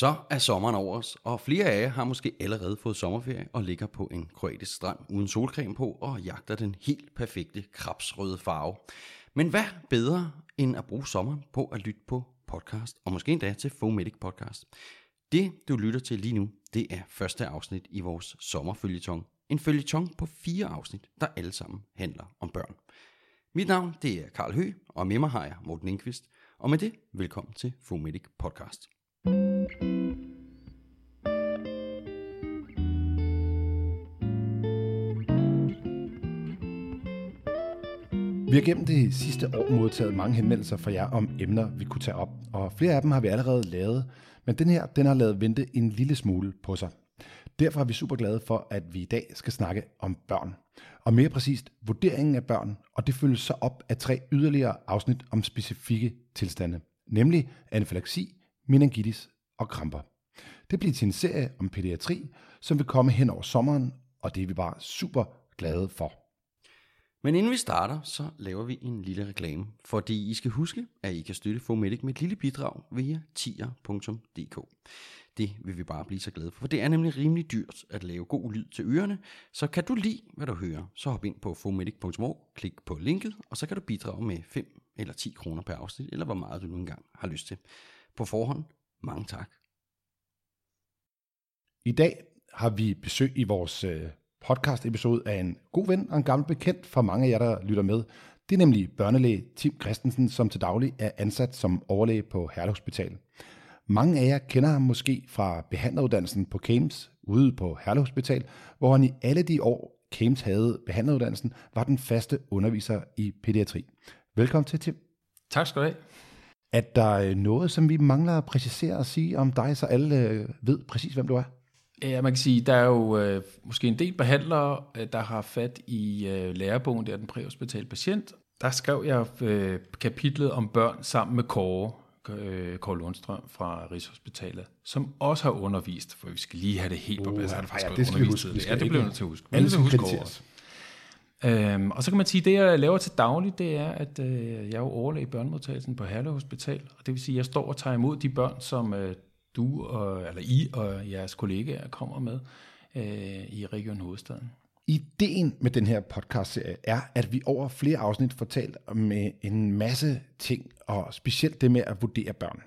Så er sommeren over os, og flere af jer har måske allerede fået sommerferie og ligger på en kroatisk strand uden solcreme på og jagter den helt perfekte krabsrøde farve. Men hvad bedre end at bruge sommeren på at lytte på podcast, og måske endda til Fomedic podcast. Det, du lytter til lige nu, det er første afsnit i vores sommerfølgetong. En følgetong på fire afsnit, der alle sammen handler om børn. Mit navn, det er Karl Hø, og med mig har jeg Morten Inkvist. Og med det, velkommen til Fomedic podcast. Vi har gennem det sidste år modtaget mange henvendelser fra jer om emner, vi kunne tage op, og flere af dem har vi allerede lavet, men den her, den har lavet vente en lille smule på sig. Derfor er vi super glade for, at vi i dag skal snakke om børn. Og mere præcist vurderingen af børn, og det følges så op af tre yderligere afsnit om specifikke tilstande, nemlig anafylaksi, meningitis og kramper. Det bliver til en serie om pædiatri, som vil komme hen over sommeren, og det er vi bare super glade for. Men inden vi starter, så laver vi en lille reklame, fordi I skal huske, at I kan støtte Fomedic med et lille bidrag via tier.dk. Det vil vi bare blive så glade for, for det er nemlig rimelig dyrt at lave god lyd til ørerne, så kan du lide, hvad du hører, så hop ind på fomedic.org, klik på linket, og så kan du bidrage med 5 eller 10 kroner per afsnit, eller hvor meget du nu engang har lyst til. På forhånd, mange tak. I dag har vi besøg i vores øh, podcast-episode af en god ven og en gammel bekendt for mange af jer, der lytter med. Det er nemlig børnelæge Tim Christensen, som til daglig er ansat som overlæge på Herlev Hospital. Mange af jer kender ham måske fra behandleruddannelsen på Kames ude på Herlev Hospital, hvor han i alle de år, Kames havde behandleruddannelsen, var den faste underviser i pædiatri. Velkommen til, Tim. Tak skal du have. Er der øh, noget, som vi mangler at præcisere og sige om dig, så alle øh, ved præcis, hvem du er? Ja, man kan sige, der er jo øh, måske en del behandlere, øh, der har fat i øh, lærebogen, der er den præhospitale patient. Der skrev jeg øh, kapitlet om børn sammen med Kåre, øh, Kåre Lundstrøm fra Rigshospitalet, som også har undervist, for vi skal lige have det helt på plads. Uh, ja, det skal vi huske. det. Vi skal Ja, det bliver nødt til at huske. Alle skal huske. Øhm, og så kan man sige, at det jeg laver til daglig, det er, at øh, jeg er jo overlæge i børnemodtagelsen på Herlev Hospital, og det vil sige, at jeg står og tager imod de børn, som øh, du og, eller I og jeres kollegaer kommer med øh, i Region Hovedstaden. Ideen med den her podcast-serie er, at vi over flere afsnit fortalt om en masse ting, og specielt det med at vurdere børn.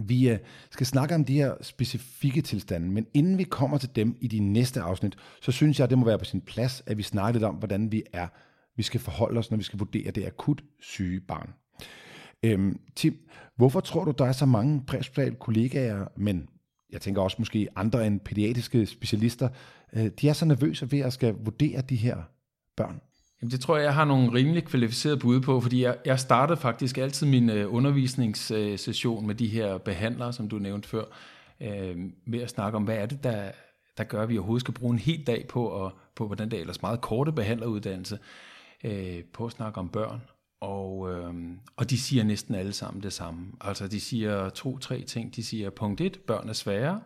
Vi øh, skal snakke om de her specifikke tilstande, men inden vi kommer til dem i de næste afsnit, så synes jeg, at det må være på sin plads, at vi snakker lidt om, hvordan vi er, vi skal forholde os, når vi skal vurdere det akut syge barn. Øhm, Tim, hvorfor tror du, der er så mange præhospitale kollegaer, men jeg tænker også måske andre end pædiatriske specialister, øh, de er så nervøse ved at skal vurdere de her børn? Jamen, det tror jeg, jeg har nogle rimelig kvalificerede bud på, fordi jeg, jeg startede faktisk altid min øh, undervisningssession med de her behandlere, som du nævnte før, øh, med at snakke om, hvad er det, der, der gør, at vi overhovedet skal bruge en hel dag på, og, på hvordan det er ellers meget korte behandleruddannelse, øh, på at snakke om børn. Og, øh, og de siger næsten alle sammen det samme. Altså de siger to-tre ting. De siger punkt 1, børn er svære.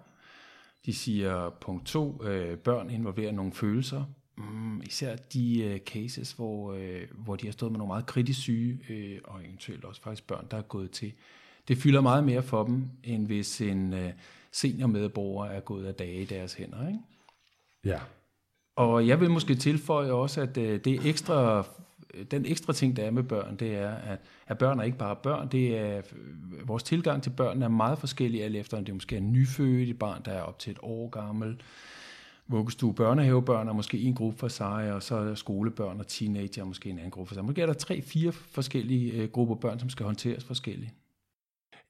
De siger punkt 2, øh, børn involverer nogle følelser. Mm, især de øh, cases, hvor, øh, hvor de har stået med nogle meget kritisk syge, øh, og eventuelt også faktisk børn, der er gået til. Det fylder meget mere for dem, end hvis en øh, senior medborger er gået af dage i deres hænder. Ikke? Ja. Og jeg vil måske tilføje også, at øh, det ekstra, den ekstra ting, der er med børn, det er, at, at børn er ikke bare børn. Det er, øh, vores tilgang til børn er meget forskellig, alt efter om det måske er nyfødt et barn, der er op til et år gammel. Vuggestue, børnehavebørn er måske en gruppe for sig, og så er skolebørn og teenager måske en anden gruppe for sig. Måske er der tre-fire forskellige øh, grupper børn, som skal håndteres forskelligt.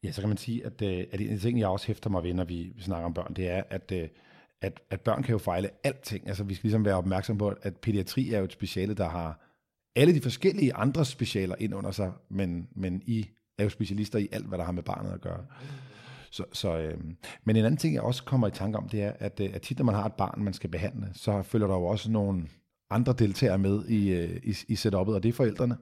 Ja, så kan man sige, at, øh, at en ting, jeg også hæfter mig ved, når vi snakker om børn, det er, at, øh, at, at børn kan jo fejle alting. Altså, vi skal ligesom være opmærksom på, at pædiatri er jo et speciale, der har alle de forskellige andre specialer ind under sig, men, men I er jo specialister i alt, hvad der har med barnet at gøre. Så, så, øh, men en anden ting, jeg også kommer i tanke om, det er, at, øh, at tit, når man har et barn, man skal behandle, så følger der jo også nogle andre deltagere med i, øh, i, i setup'et, og det er forældrene.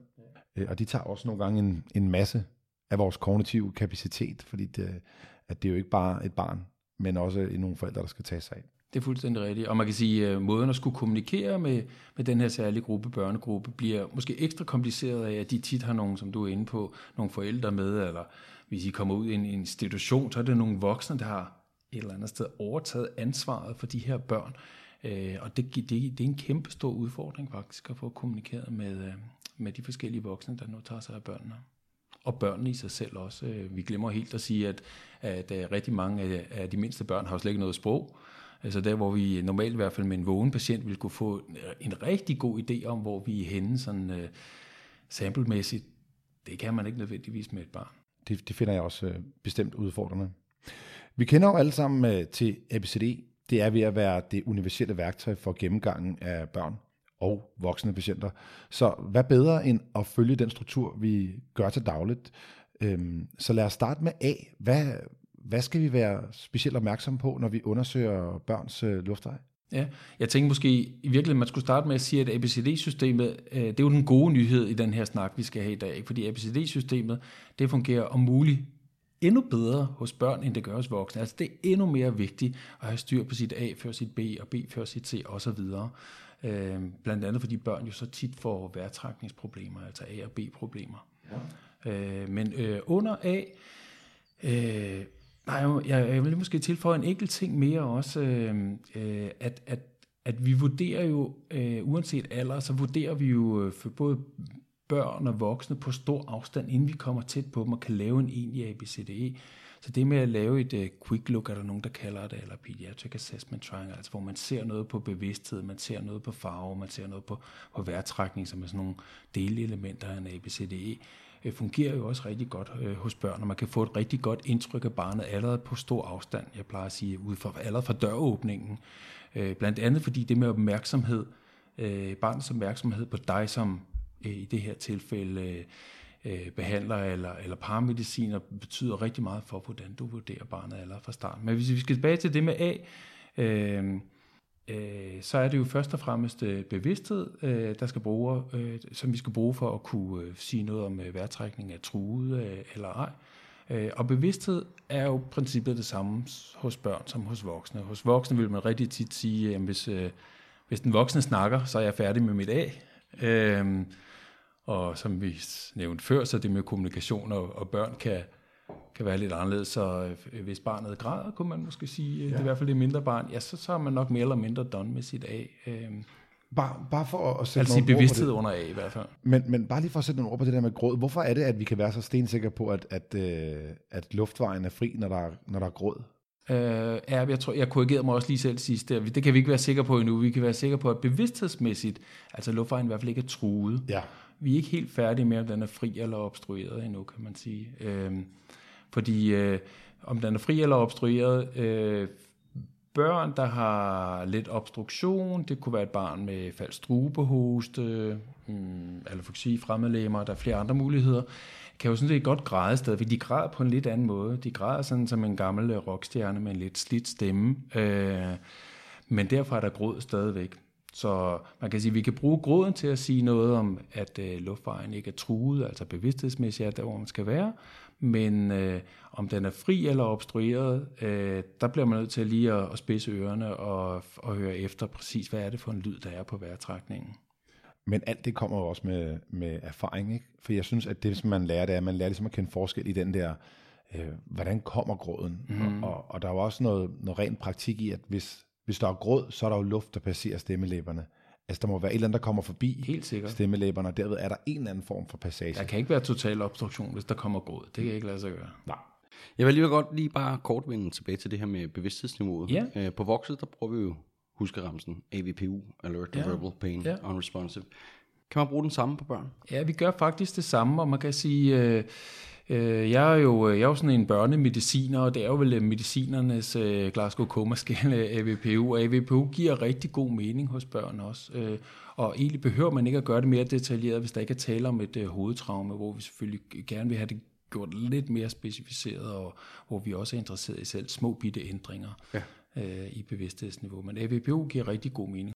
Øh, og de tager også nogle gange en, en masse af vores kognitive kapacitet, fordi det, at det er jo ikke bare et barn, men også nogle forældre, der skal tage sig af. Det er fuldstændig rigtigt. Og man kan sige, at måden at skulle kommunikere med, med den her særlige gruppe, børnegruppe, bliver måske ekstra kompliceret af, at de tit har nogen, som du er inde på, nogle forældre med, eller hvis I kommer ud i en institution, så er det nogle voksne, der har et eller andet sted overtaget ansvaret for de her børn. Øh, og det, det, det er en kæmpe stor udfordring faktisk at få kommunikeret med, øh, med de forskellige voksne, der nu tager sig af børnene. Og børnene i sig selv også. Øh, vi glemmer helt at sige, at, at, rigtig mange af, af de mindste børn har jo slet ikke noget sprog. Altså der, hvor vi normalt i hvert fald med en vågen patient vil kunne få øh, en rigtig god idé om, hvor vi er henne sådan uh, samplemæssigt, det kan man ikke nødvendigvis med et barn. Det, det finder jeg også uh, bestemt udfordrende. Vi kender jo alle sammen uh, til ABCD. Det er ved at være det universelle værktøj for gennemgangen af børn og voksne patienter. Så hvad bedre end at følge den struktur, vi gør til dagligt? Øhm, så lad os starte med A. Hvad, hvad skal vi være specielt opmærksom på, når vi undersøger børns øh, luftveje? Ja, jeg tænker måske i virkeligheden, man skulle starte med at sige, at ABCD-systemet, øh, det er jo den gode nyhed i den her snak, vi skal have i dag, fordi ABCD-systemet, det fungerer om muligt endnu bedre hos børn, end det gør hos voksne. Altså det er endnu mere vigtigt at have styr på sit A før sit B, og B før sit C osv. Øh, blandt andet fordi børn jo så tit får værtrækningsproblemer, altså A og B-problemer. Ja. Øh, men øh, under A, øh, nej, jeg, jeg vil måske tilføje en enkelt ting mere også, øh, øh, at, at, at vi vurderer jo, øh, uanset alder, så vurderer vi jo øh, for både børn og voksne på stor afstand, inden vi kommer tæt på dem og kan lave en egentlig ABCDE. Så det med at lave et uh, quick look, er der nogen, der kalder det, eller pediatric assessment triangle, altså hvor man ser noget på bevidsthed, man ser noget på farve, man ser noget på, på vejrtrækning, som er sådan nogle delelementer af en ABCDE, øh, fungerer jo også rigtig godt øh, hos børn, og man kan få et rigtig godt indtryk af barnet allerede på stor afstand, jeg plejer at sige, ud fra, allerede fra døråbningen. Øh, blandt andet fordi det med opmærksomhed, øh, barnets opmærksomhed på dig som, øh, i det her tilfælde, uh, øh, behandler eller, eller paramediciner betyder rigtig meget for, hvordan du vurderer barnet allerede fra start. Men hvis vi skal tilbage til det med A, øh, øh, så er det jo først og fremmest øh, bevidsthed, øh, der skal bruge, øh, som vi skal bruge for at kunne øh, sige noget om øh, vejrtrækning af truet øh, eller ej. Øh, og bevidsthed er jo princippet det samme hos børn som hos voksne. Hos voksne vil man rigtig tit sige, at hvis, øh, hvis den voksne snakker, så er jeg færdig med mit A. Øh, og som vi nævnte før, så det med kommunikation og, og børn kan, kan være lidt anderledes. Så øh, hvis barnet græder, kunne man måske sige, ja. det er i hvert fald det mindre barn, ja, så, så er man nok mere eller mindre done med sit A. Øhm, bare, bare for at sætte altså nogle bevidsthed det. under A i hvert fald. Men, men bare lige for at sætte nogle ord på det der med gråd. Hvorfor er det, at vi kan være så stensikre på, at, at, øh, at luftvejen er fri, når der, når der er gråd? Uh, ja, jeg tror, jeg korrigerede mig også lige selv sidst. Der. Det kan vi ikke være sikre på endnu. Vi kan være sikre på, at bevidsthedsmæssigt, altså luftvejen i hvert fald ikke er truet. Ja vi er ikke helt færdige med, om den er fri eller obstrueret endnu, kan man sige. Øh, fordi øh, om den er fri eller obstrueret, øh, børn, der har lidt obstruktion, det kunne være et barn med falsk strubehoste, øh, hmm, eller fremmedlemmer, der er flere andre muligheder, kan jo sådan set godt græde stadigvæk. De græder på en lidt anden måde. De græder sådan som en gammel øh, rockstjerne med en lidt slidt stemme. Øh, men derfor er der gråd stadigvæk. Så man kan sige, at vi kan bruge gråden til at sige noget om, at øh, luftvejen ikke er truet, altså bevidsthedsmæssigt er der, hvor man skal være, men øh, om den er fri eller obstrueret, øh, der bliver man nødt til lige at, at spidse ørerne og, og høre efter præcis, hvad er det for en lyd, der er på vejrtrækningen. Men alt det kommer jo også med, med erfaring, ikke? For jeg synes, at det, som man lærer, det er, at man lærer ligesom at kende forskel i den der, øh, hvordan kommer gråden? Mm. Og, og der er jo også noget, noget ren praktik i, at hvis hvis der er gråd, så er der jo luft, der passerer stemmelæberne. Altså, der må være et eller andet, der kommer forbi Helt sikkert. stemmelæberne, og derved er der en eller anden form for passage. Der kan ikke være total obstruktion, hvis der kommer gråd. Det kan ikke lade sig gøre. Nej. Jeg vil lige godt lige bare kort vende tilbage til det her med bevidsthedsniveauet. Ja. Øh, på vokset, der bruger vi jo huskeramsen, AVPU, Alert ja. Verbal Pain ja. Unresponsive. Kan man bruge den samme på børn? Ja, vi gør faktisk det samme, og man kan sige, øh, Øh, jeg er jo jeg er jo sådan en børnemediciner, og det er jo vel medicinernes øh, Glasgow Coma Scale AVPU, og AVPU giver rigtig god mening hos børn også. Øh, og egentlig behøver man ikke at gøre det mere detaljeret, hvis der ikke er tale om et hovedtraume, hvor vi selvfølgelig gerne vil have det gjort lidt mere specificeret, og hvor vi også er interesseret i selv små bitte ændringer ja. i bevidsthedsniveau. Men AVPU giver rigtig god mening.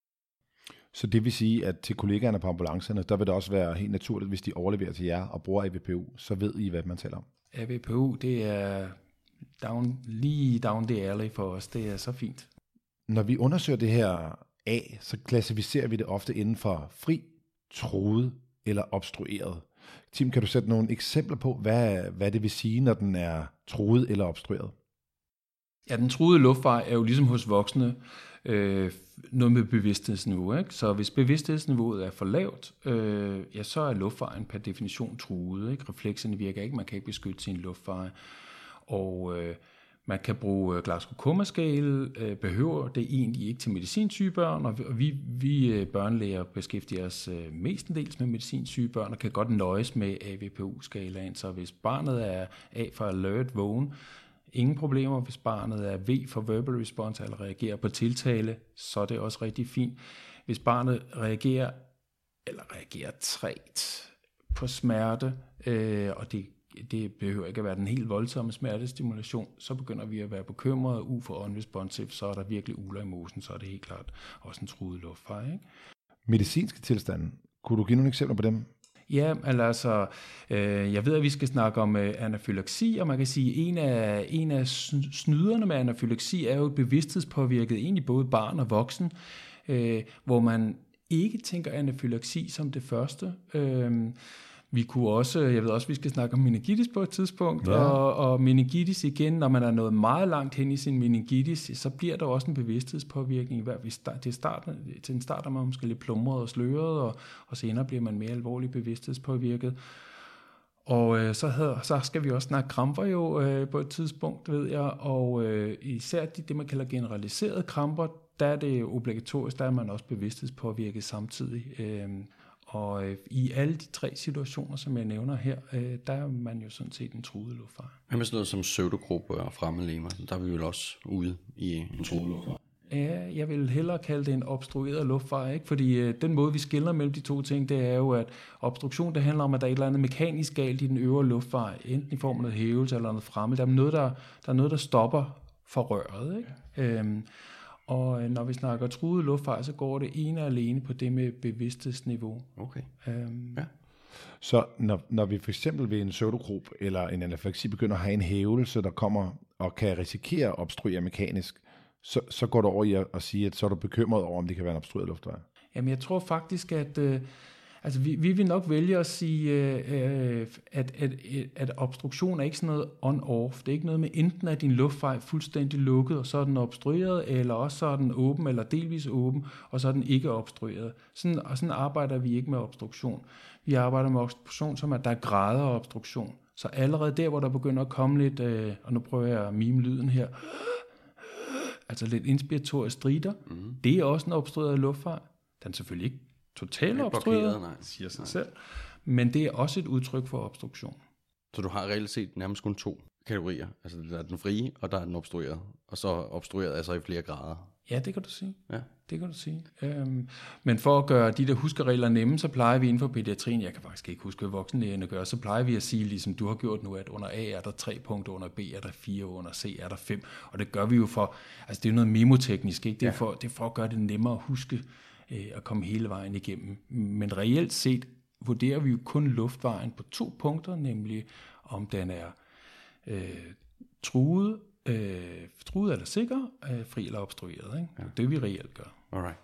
Så det vil sige, at til kollegaerne på ambulancerne, der vil det også være helt naturligt, hvis de overleverer til jer og bruger AVPU, så ved I, hvad man taler om. AVPU, det er down, lige down the alley for os. Det er så fint. Når vi undersøger det her A, så klassificerer vi det ofte inden for fri, troet eller obstrueret. Tim, kan du sætte nogle eksempler på, hvad, hvad det vil sige, når den er troet eller obstrueret? Ja, den truede luftvej er jo ligesom hos voksne øh, noget med bevidsthedsniveau. Ikke? Så hvis bevidsthedsniveauet er for lavt, øh, ja, så er luftvejen per definition truet. Ikke? Reflekserne virker ikke, man kan ikke beskytte sin luftveje. Og øh, man kan bruge øh, glasgow koma øh, behøver det egentlig ikke til medicinsyge børn, og vi, vi øh, børnelæger beskæftiger os øh, mestendels med medicinsyge børn, og kan godt nøjes med AVPU-skalaen, så hvis barnet er A for alert, vågen, ingen problemer. Hvis barnet er V for verbal response, eller reagerer på tiltale, så er det også rigtig fint. Hvis barnet reagerer, eller reagerer træt på smerte, øh, og det, det behøver ikke at være den helt voldsomme smertestimulation, så begynder vi at være bekymrede, u for unresponsive, så er der virkelig uler i mosen, så er det helt klart også en truet luftfejl. Ikke? Medicinske tilstande, kunne du give nogle eksempler på dem? Ja, altså, øh, jeg ved, at vi skal snakke om øh, anafylaksi, og man kan sige, at en af, en af snyderne med anafylaksi er jo bevidsthedspåvirket, egentlig både barn og voksen, øh, hvor man ikke tænker anafylaksi som det første. Øh, vi kunne også, jeg ved også, vi skal snakke om meningitis på et tidspunkt, ja. og, og meningitis igen, når man er nået meget langt hen i sin meningitis, så bliver der også en bevidsthedspåvirkning. Det starten, til en start er man måske lidt plumret og sløret, og, og senere bliver man mere alvorligt bevidsthedspåvirket. Og øh, så, havde, så skal vi også snakke kramper jo øh, på et tidspunkt, ved jeg, og øh, især de, det, man kalder generaliserede kramper, der er det obligatorisk, der er man også bevidsthedspåvirket samtidig. Øh, og øh, i alle de tre situationer, som jeg nævner her, øh, der er man jo sådan set en truet luftfart. Hvad med sådan noget som pseudogruppe og fremmedlemer? Der er vi vel også ude i en truet luftfart. Ja, jeg vil hellere kalde det en obstrueret luftfart, ikke? fordi øh, den måde, vi skiller mellem de to ting, det er jo, at obstruktion, det handler om, at der er et eller andet mekanisk galt i den øvre luftfart, enten i form af noget hævelse eller noget fremme. Der er noget, der, der, er noget, der stopper for røret. Ikke? Ja. Øhm, og øh, når vi snakker truet luftfart, så går det ene og alene på det med bevidsthedsniveau. Okay. Øhm, ja. Så når, når vi for eksempel ved en pseudogrop eller en anaflaksi begynder at have en hævelse, der kommer og kan risikere at obstruere mekanisk, så, så går du over i at, at sige, at så er du bekymret over, om det kan være en obstrueret luftvej? Jamen jeg tror faktisk, at... Øh, Altså, vi, vi vil nok vælge at sige, øh, øh, at, at, at obstruktion er ikke sådan noget on-off. Det er ikke noget med, enten er din luftvej fuldstændig lukket, og så er den obstrueret, eller også så er den åben, eller delvis åben, og så er den ikke obstrueret. Sådan, og sådan arbejder vi ikke med obstruktion. Vi arbejder med obstruktion, som at der er grader af obstruktion. Så allerede der, hvor der begynder at komme lidt, øh, og nu prøver jeg at mime lyden her, altså lidt inspiratorisk strider, mm. det er også en obstrueret luftvej. Den er selvfølgelig ikke totalt obstrueret, nej. siger sig nej. selv. Men det er også et udtryk for obstruktion. Så du har reelt set nærmest kun to kategorier. Altså der er den frie, og der er den obstrueret. Og så obstrueret altså i flere grader. Ja, det kan du sige. Ja. Det kan du sige. Øhm, men for at gøre de der huskeregler nemme, så plejer vi inden for pædiatrien, jeg kan faktisk ikke huske, hvad voksenlægerne gør, så plejer vi at sige, ligesom du har gjort nu, at under A er der tre punkter, under B er der fire, under C er der fem. Og det gør vi jo for, altså det er noget memoteknisk, ikke? Det er, ja. for, det er for at gøre det nemmere at huske øh, at komme hele vejen igennem. Men reelt set vurderer vi jo kun luftvejen på to punkter, nemlig om den er øh, truet, øh, truet eller sikker, øh, fri eller obstrueret. Ikke? Ja. Det vi reelt gør. Alright.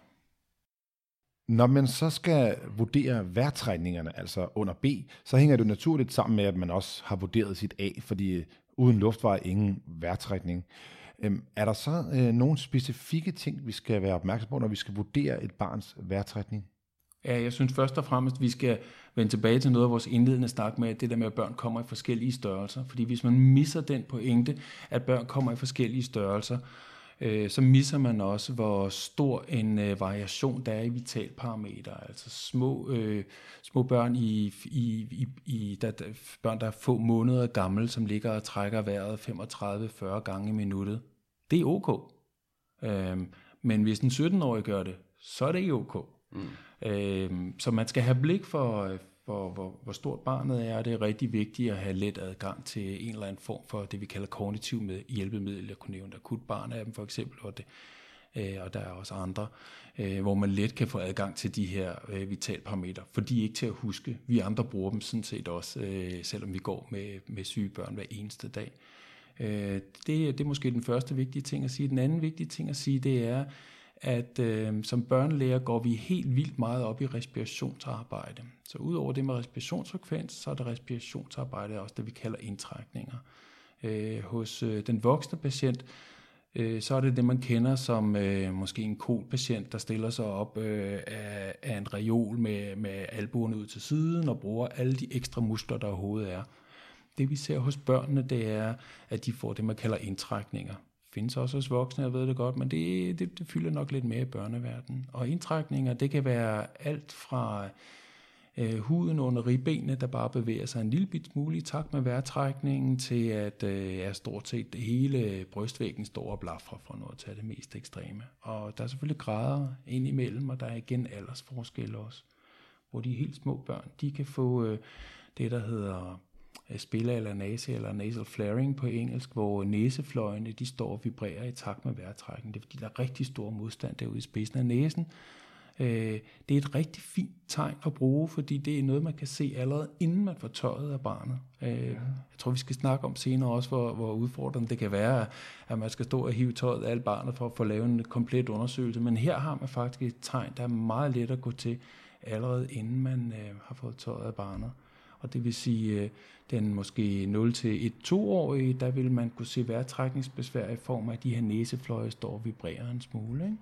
Når man så skal vurdere vejrtrækningerne, altså under B, så hænger det naturligt sammen med, at man også har vurderet sit A, fordi uden luftvej ingen vejrtrækning. Øhm, er der så øh, nogle specifikke ting, vi skal være opmærksom på, når vi skal vurdere et barns værtrætning? Ja, jeg synes først og fremmest, at vi skal vende tilbage til noget af vores indledende snak med, det der med, at børn kommer i forskellige størrelser. Fordi hvis man misser den pointe, at børn kommer i forskellige størrelser, øh, så misser man også, hvor stor en øh, variation der er i vitalparametre. Altså små, øh, små børn, i, i, i, i der, børn, der er få måneder gamle, som ligger og trækker vejret 35-40 gange i minuttet. Det er ok. Øh, men hvis en 17-årig gør det, så er det ikke ok. Mm. Øh, så man skal have blik for, hvor, hvor, hvor stort barnet er. Det er rigtig vigtigt at have let adgang til en eller anden form for det, vi kalder kognitiv med hjælpemiddel. Jeg kunne nævne akut barn af dem for eksempel, og, det, øh, og der er også andre, øh, hvor man let kan få adgang til de her øh, vitalparametre, for de er ikke til at huske. Vi andre bruger dem sådan set også, øh, selvom vi går med, med syge børn hver eneste dag. Øh, det, det er måske den første vigtige ting at sige. Den anden vigtige ting at sige, det er, at øh, som børnelæger går vi helt vildt meget op i respirationsarbejde. Så udover det med respirationsfrekvens, så er der respirationsarbejde også det, vi kalder indtrækninger. Øh, hos øh, den voksne patient, øh, så er det det, man kender som øh, måske en kolpatient, der stiller sig op øh, af, af en reol med, med albuerne ud til siden og bruger alle de ekstra muskler, der overhovedet er. Det vi ser hos børnene, det er, at de får det, man kalder indtrækninger. Findes også hos voksne, jeg ved det godt, men det, det, det fylder nok lidt mere i børneverdenen. Og indtrækninger, det kan være alt fra øh, huden under ribbenene, der bare bevæger sig en lille bit smule i takt med vejrtrækningen, til at øh, ja, stort set hele brystvæggen står og blaffer, for noget til det mest ekstreme. Og der er selvfølgelig grader ind imellem, og der er igen aldersforskelle også, hvor de helt små børn, de kan få øh, det, der hedder spiller eller nase eller nasal flaring på engelsk, hvor næsefløjene de står og vibrerer i takt med vejrtrækningen. Det er fordi, der er rigtig stor modstand derude i spidsen af næsen, Øh, det er et rigtig fint tegn at bruge, fordi det er noget, man kan se allerede inden man får tøjet af barnet. Øh, Jeg tror, vi skal snakke om senere også, hvor, hvor udfordrende det kan være, at man skal stå og hive tøjet af barnet for at få lavet en komplet undersøgelse. Men her har man faktisk et tegn, der er meget let at gå til, allerede inden man øh, har fået tøjet af barnet. Og det vil sige, øh, den måske 0-1-2-årige, der vil man kunne se vejrtrækningsbesvær i form af, at de her næsefløje står og vibrerer en smule. Ikke?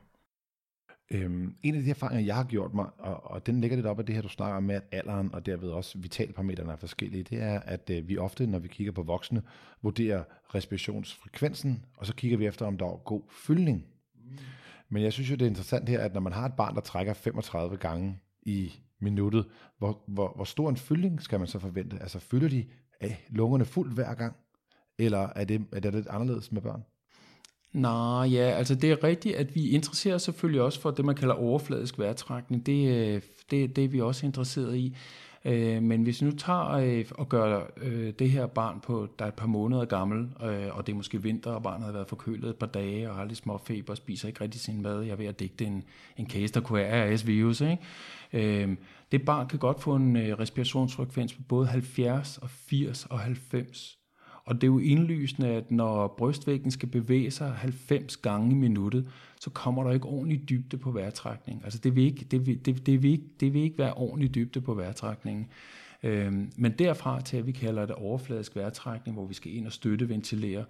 Øhm, en af de erfaringer, jeg har gjort mig, og, og den ligger lidt op af det her, du snakker om med, at alderen og derved også vitalparametrene er forskellige, det er, at øh, vi ofte, når vi kigger på voksne, vurderer respirationsfrekvensen, og så kigger vi efter, om der er god fyldning. Mm. Men jeg synes jo, det er interessant her, at når man har et barn, der trækker 35 gange i minuttet, hvor, hvor, hvor stor en fyldning skal man så forvente? Altså fylder de af lungerne fuldt hver gang? Eller er det, er det lidt anderledes med børn? Nej, ja, altså det er rigtigt, at vi interesserer os selvfølgelig også for det, man kalder overfladisk vejrtrækning. Det, øh, det, det er vi også interesseret i. Øh, men hvis vi nu tager øh, og gør øh, det her barn på, der er et par måneder gammel, øh, og det er måske vinter, og barnet har været forkølet et par dage, og har lidt små feber, og spiser ikke rigtig sin mad, jeg er ved at digte en, en case, der kunne være RS-virus, ikke? Øh, det barn kan godt få en respirationsfrekvens på både 70 og 80 og 90 og det er jo indlysende, at når brystvæggen skal bevæge sig 90 gange i minuttet, så kommer der ikke ordentlig dybde på vejrtrækning. Altså det vil ikke, det vil, det, det vil ikke, det vil ikke være ordentlig dybde på vejrtrækningen. Øhm, men derfra til, at vi kalder det overfladisk vejrtrækning, hvor vi skal ind og støtte ventilere,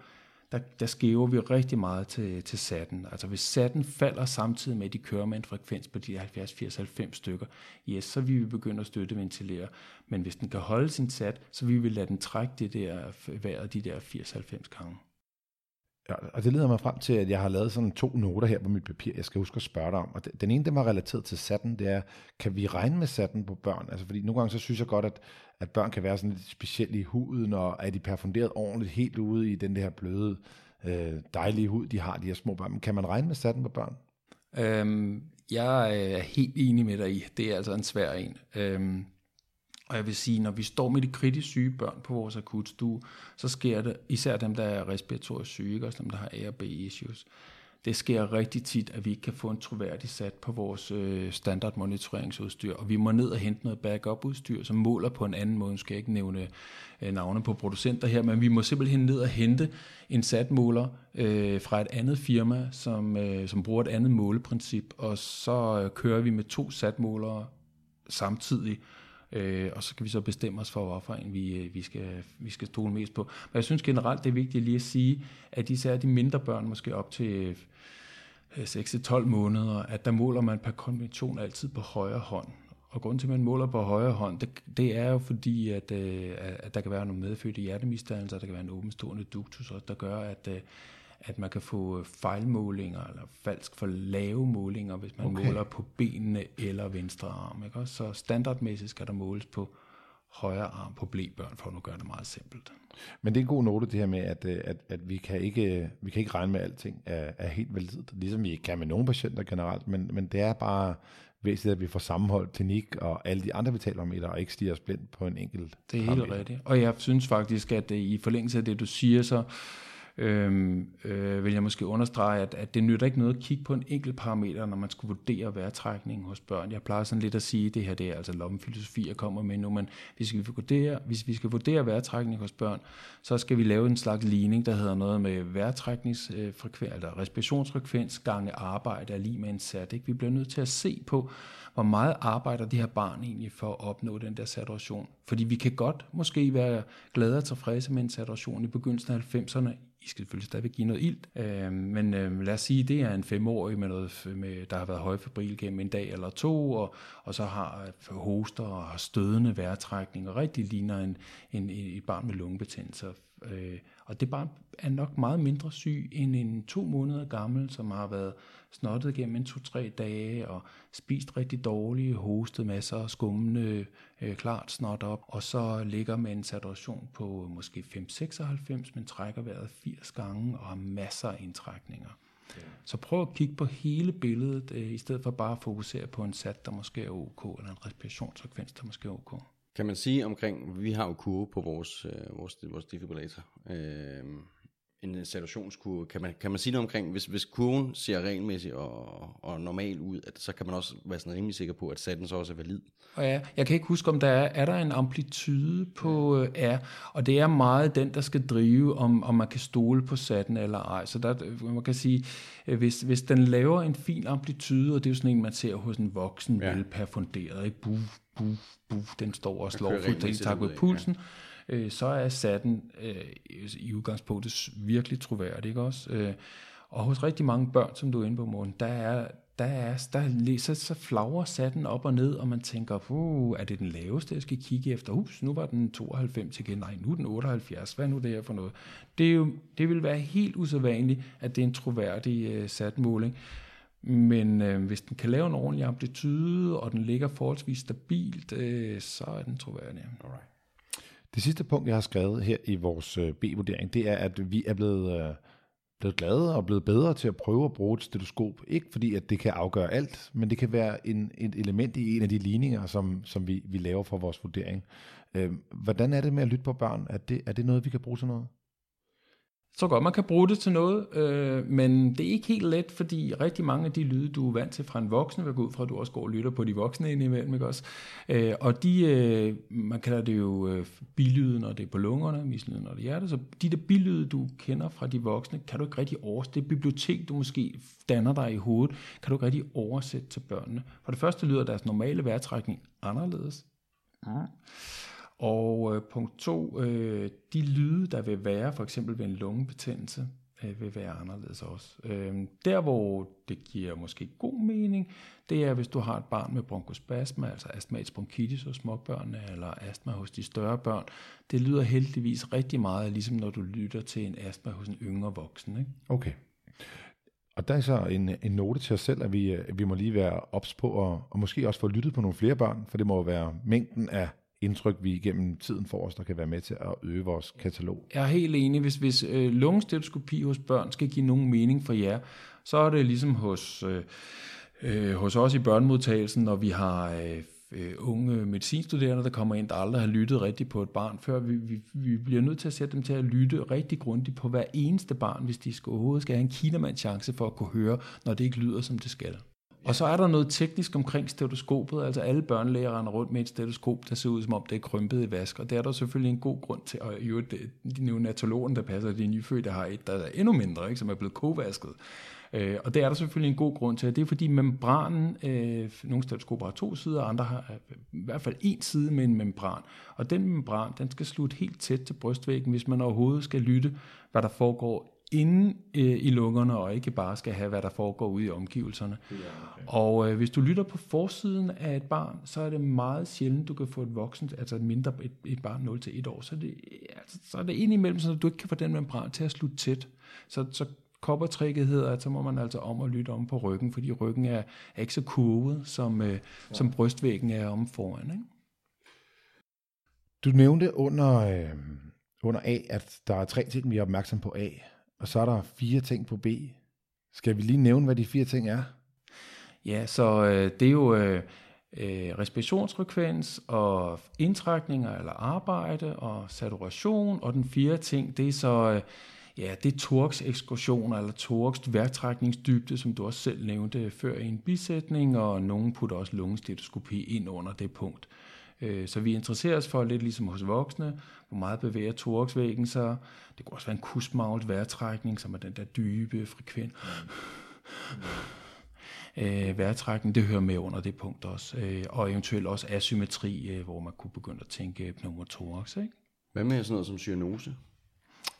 der, der skæver vi rigtig meget til, til satten. Altså hvis satten falder samtidig med, at de kører med en frekvens på de 70, 80, 90 stykker, yes, så vil vi begynde at støtte ventilere. Men hvis den kan holde sin sat, så vil vi lade den trække det der vejret de der 80-90 gange. Ja, og det leder mig frem til, at jeg har lavet sådan to noter her på mit papir, jeg skal huske at spørge dig om. Og den ene, der var relateret til satten, det er, kan vi regne med satten på børn? Altså, fordi nogle gange så synes jeg godt, at, at børn kan være sådan lidt specielt i huden, og er de perfunderet ordentligt helt ude i den der bløde, øh, dejlige hud, de har, de her små børn. Men kan man regne med satten på børn? Øhm, jeg er helt enig med dig i. Det er altså en svær en. Øhm, og jeg vil sige, når vi står med de kritisk syge børn på vores akutstue, så sker det, især dem, der er respiratorisk syge, også dem, der har A og B issues, det sker rigtig tit, at vi ikke kan få en troværdig sat på vores øh, standard monitoreringsudstyr, og vi må ned og hente noget backup-udstyr, som måler på en anden måde. Nu skal jeg ikke nævne øh, navne på producenter her, men vi må simpelthen ned og hente en satmåler øh, fra et andet firma, som, øh, som bruger et andet måleprincip, og så øh, kører vi med to satmålere samtidig, Øh, og så kan vi så bestemme os for, hvorfor en vi, øh, vi, skal, vi skal stole mest på. Men jeg synes generelt, det er vigtigt lige at sige, at især de mindre børn, måske op til øh, 6-12 måneder, at der måler man per konvention altid på højre hånd. Og grunden til, at man måler på højre hånd, det, det er jo fordi, at, øh, at der kan være nogle medfødte hjertemisdannelser, der kan være en åbenstående duktus, der gør, at, at man kan få fejlmålinger, eller falsk for lave målinger, hvis man okay. måler på benene eller venstre arm. Ikke? Så standardmæssigt skal der måles på højre arm på blæbørn, for at nu gøre det meget simpelt. Men det er en god note, det her med, at, at, at vi, kan ikke, vi kan ikke regne med, at alting er, er helt validt, ligesom vi ikke kan med nogle patienter generelt, men, men det er bare væsentligt, at vi får sammenholdt teknik og alle de andre vitalparametre, og ikke stiger os blind på en enkelt Det er helt rigtigt. Og jeg synes faktisk, at i forlængelse af det, du siger, så øhm, øh, vil jeg måske understrege, at, at det nytter ikke noget at kigge på en enkelt parameter, når man skulle vurdere vejrtrækningen hos børn. Jeg plejer sådan lidt at sige, at det her det er altså lommefilosofi, jeg kommer med nu, men hvis vi, vurdere, hvis vi skal vurdere vejrtrækning hos børn, så skal vi lave en slags ligning, der hedder noget med vejrtrækningsfrekvens, eller respirationsfrekvens gange arbejde er lige med en sat. Ikke? Vi bliver nødt til at se på, hvor meget arbejder det her barn egentlig for at opnå den der saturation, Fordi vi kan godt måske være glade og tilfredse med en saturation i begyndelsen af 90'erne. I skal selvfølgelig stadigvæk give noget ilt, øh, men øh, lad os sige, det er en femårig, med noget, med, der har været højfabril gennem en dag eller to, og, og så har øh, hoster og har stødende vejrtrækning, og rigtig ligner en, en, et barn med lungebetændelse. Øh, og det barn er nok meget mindre syg end en to måneder gammel, som har været snottet gennem en to-tre dage og spist rigtig dårligt, hostet masser af skummende, øh, klart snot op, og så ligger med en saturation på måske 5-96, men trækker vejret 80 gange og har masser af indtrækninger. Ja. Så prøv at kigge på hele billedet, øh, i stedet for bare at fokusere på en sat, der måske er ok, eller en respirationsfrekvens, der måske er ok. Kan man sige omkring, vi har jo kurve på vores, øh, vores, vores defibrillator, øh, en saturationskurve, kan man, kan man sige noget omkring, hvis, hvis kurven ser regelmæssig og, og normal ud, at, så kan man også være sådan rimelig sikker på, at satten så også er valid. Og ja, jeg kan ikke huske, om der er, er der en amplitude på øh, R, og det er meget den, der skal drive, om, om man kan stole på satten eller ej. Så der, man kan sige, øh, hvis, hvis den laver en fin amplitude, og det er jo sådan en, man ser hos en voksen, ja. velperfunderet, ikke? Buf, buf, buf, den står og slår fuldstændig tak ud pulsen. Ja øh, så er satten øh, i udgangspunktet virkelig troværdig, ikke også? Øh, og hos rigtig mange børn, som du er inde på, morgen, der er, der er, der, så, så flagrer satten op og ned, og man tænker, uh, er det den laveste, jeg skal kigge efter? Ups, nu var den 92 igen. Nej, nu er den 78. Hvad er nu det her for noget? Det, er jo, det vil være helt usædvanligt, at det er en troværdig øh, uh, satmåling. Men øh, hvis den kan lave en ordentlig amplitude, og den ligger forholdsvis stabilt, øh, så er den troværdig. Alright. Det sidste punkt, jeg har skrevet her i vores øh, B-vurdering, det er, at vi er blevet, øh, blevet glade og blevet bedre til at prøve at bruge et stetoskop. Ikke fordi, at det kan afgøre alt, men det kan være en, et element i en af de ligninger, som, som vi, vi laver for vores vurdering. Øh, hvordan er det med at lytte på børn? Er det, er det noget, vi kan bruge til noget? Så godt man kan bruge det til noget, øh, men det er ikke helt let, fordi rigtig mange af de lyde, du er vant til fra en voksen, vil gå ud fra, at du også går og lytter på de voksne indimellem, ikke også? Øh, og de, øh, man kalder det jo øh, bilyde, når det er på lungerne, mislyde, når det er hjertet, så de der bilyde, du kender fra de voksne, kan du ikke rigtig oversætte. Det bibliotek, du måske danner dig i hovedet, kan du ikke rigtig oversætte til børnene. For det første lyder deres normale vejrtrækning anderledes. Ja. Og øh, punkt to, øh, de lyde, der vil være for eksempel ved en lungebetændelse, øh, vil være anderledes også. Øh, der, hvor det giver måske god mening, det er, hvis du har et barn med bronkospasma, altså astmatisk bronkitis hos småbørnene, eller astma hos de større børn. Det lyder heldigvis rigtig meget, ligesom når du lytter til en astma hos en yngre voksen. Ikke? Okay. Og der er så en, en note til os selv, at vi, at vi må lige være ops på, og, og måske også få lyttet på nogle flere børn, for det må være mængden af indtryk, vi igennem tiden får os, der kan være med til at øge vores katalog. Jeg er helt enig. Hvis, hvis øh, lungestetoskopi hos børn skal give nogen mening for jer, så er det ligesom hos, øh, øh, hos os i børnemodtagelsen, når vi har øh, øh, unge medicinstuderende, der kommer ind, der aldrig har lyttet rigtigt på et barn før. Vi, vi, vi bliver nødt til at sætte dem til at lytte rigtig grundigt på hver eneste barn, hvis de skal overhovedet skal have en kinamands chance for at kunne høre, når det ikke lyder, som det skal. Og så er der noget teknisk omkring stetoskopet, altså alle børnelæger render rundt med et stetoskop, der ser ud som om det er krympet i vask, og det er der selvfølgelig en god grund til, og jo, det, de neonatologen, der passer, de nyfødte har et, der er endnu mindre, ikke, som er blevet kovasket. Øh, og det er der selvfølgelig en god grund til, det er fordi membranen, øh, nogle stetoskoper har to sider, andre har øh, i hvert fald en side med en membran, og den membran, den skal slutte helt tæt til brystvæggen, hvis man overhovedet skal lytte, hvad der foregår inde øh, i lungerne, og ikke bare skal have, hvad der foregår ude i omgivelserne. Ja, okay. Og øh, hvis du lytter på forsiden af et barn, så er det meget sjældent, du kan få et voksen, altså et mindre et, et barn 0-1 år, så er det, altså, så er det indimellem, så du ikke kan få den membran til at slutte tæt. Så, så koppertrikket hedder, at så må man altså om at lytte om på ryggen, fordi ryggen er, er ikke så kurvet, som, øh, ja. som brystvæggen er om foran. Ikke? Du nævnte under, øh, under A, at der er tre ting, vi er opmærksom på A. Og så er der fire ting på B. Skal vi lige nævne, hvad de fire ting er? Ja, så øh, det er jo øh, øh respirationsfrekvens og indtrækninger eller arbejde og saturation. Og den fjerde ting, det er så... Øh, Ja, det er torx ekskursioner eller torx værktrækningsdybde, som du også selv nævnte før i en bisætning, og nogen putter også lungestetoskopi ind under det punkt. Øh, så vi interesserer os for lidt ligesom hos voksne, hvor meget bevæger thoraxvæggen sig. Det kunne også være en kusmaglet vejrtrækning, som er den der dybe frekvens. øh, vejrtrækning, det hører med under det punkt også. Øh, og eventuelt også asymmetri, øh, hvor man kunne begynde at tænke pneumotoraks. Ikke? Hvad med sådan noget som cyanose?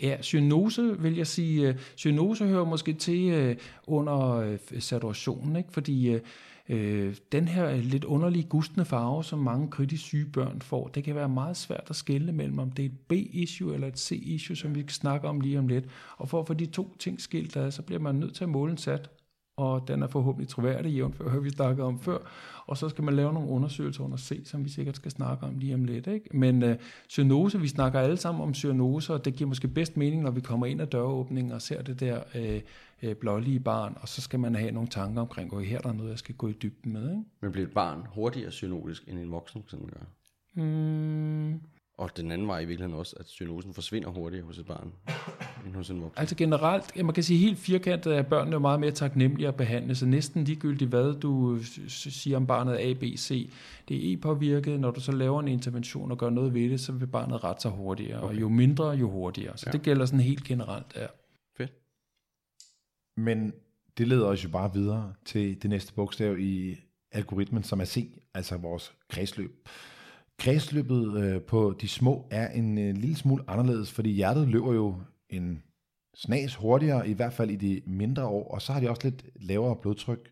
Ja, cyanose vil jeg sige, øh, cyanose hører måske til øh, under øh, saturationen, ikke? fordi øh, Øh, den her øh, lidt underlige gustne farve, som mange kritisk syge børn får, det kan være meget svært at skelne mellem, om det er et B-issue eller et C-issue, som vi kan snakke om lige om lidt. Og for at få de to ting skilt ad, så bliver man nødt til at måle en sat, og den er forhåbentlig troværdig, jævnfør, hvad vi snakkede om før. Og så skal man lave nogle undersøgelser under C, som vi sikkert skal snakke om lige om lidt. Ikke? Men uh, cyanose, vi snakker alle sammen om cyanose, og det giver måske bedst mening, når vi kommer ind ad døråbningen og ser det der uh, uh, blålige barn, og så skal man have nogle tanker omkring, at her der er noget, jeg skal gå i dybden med. Ikke? Men bliver et barn hurtigere cyanotisk, end en voksen for eksempel gør? Mm, Og den anden vej i virkeligheden også, at cyanosen forsvinder hurtigere hos et barn, end hos en voksen. Altså generelt, ja, man kan sige helt firkantet, at børnene er meget mere taknemmelige at behandle, så næsten ligegyldigt hvad du siger om barnet A, B, C, det er E-påvirket, når du så laver en intervention og gør noget ved det, så vil barnet rette sig hurtigere, okay. og jo mindre, jo hurtigere. Så ja. det gælder sådan helt generelt, ja. Fedt. Men det leder os jo bare videre til det næste bogstav i algoritmen, som er C, altså vores kredsløb. Kredsløbet øh, på de små er en øh, lille smule anderledes, fordi hjertet løber jo en snas hurtigere, i hvert fald i de mindre år, og så har de også lidt lavere blodtryk.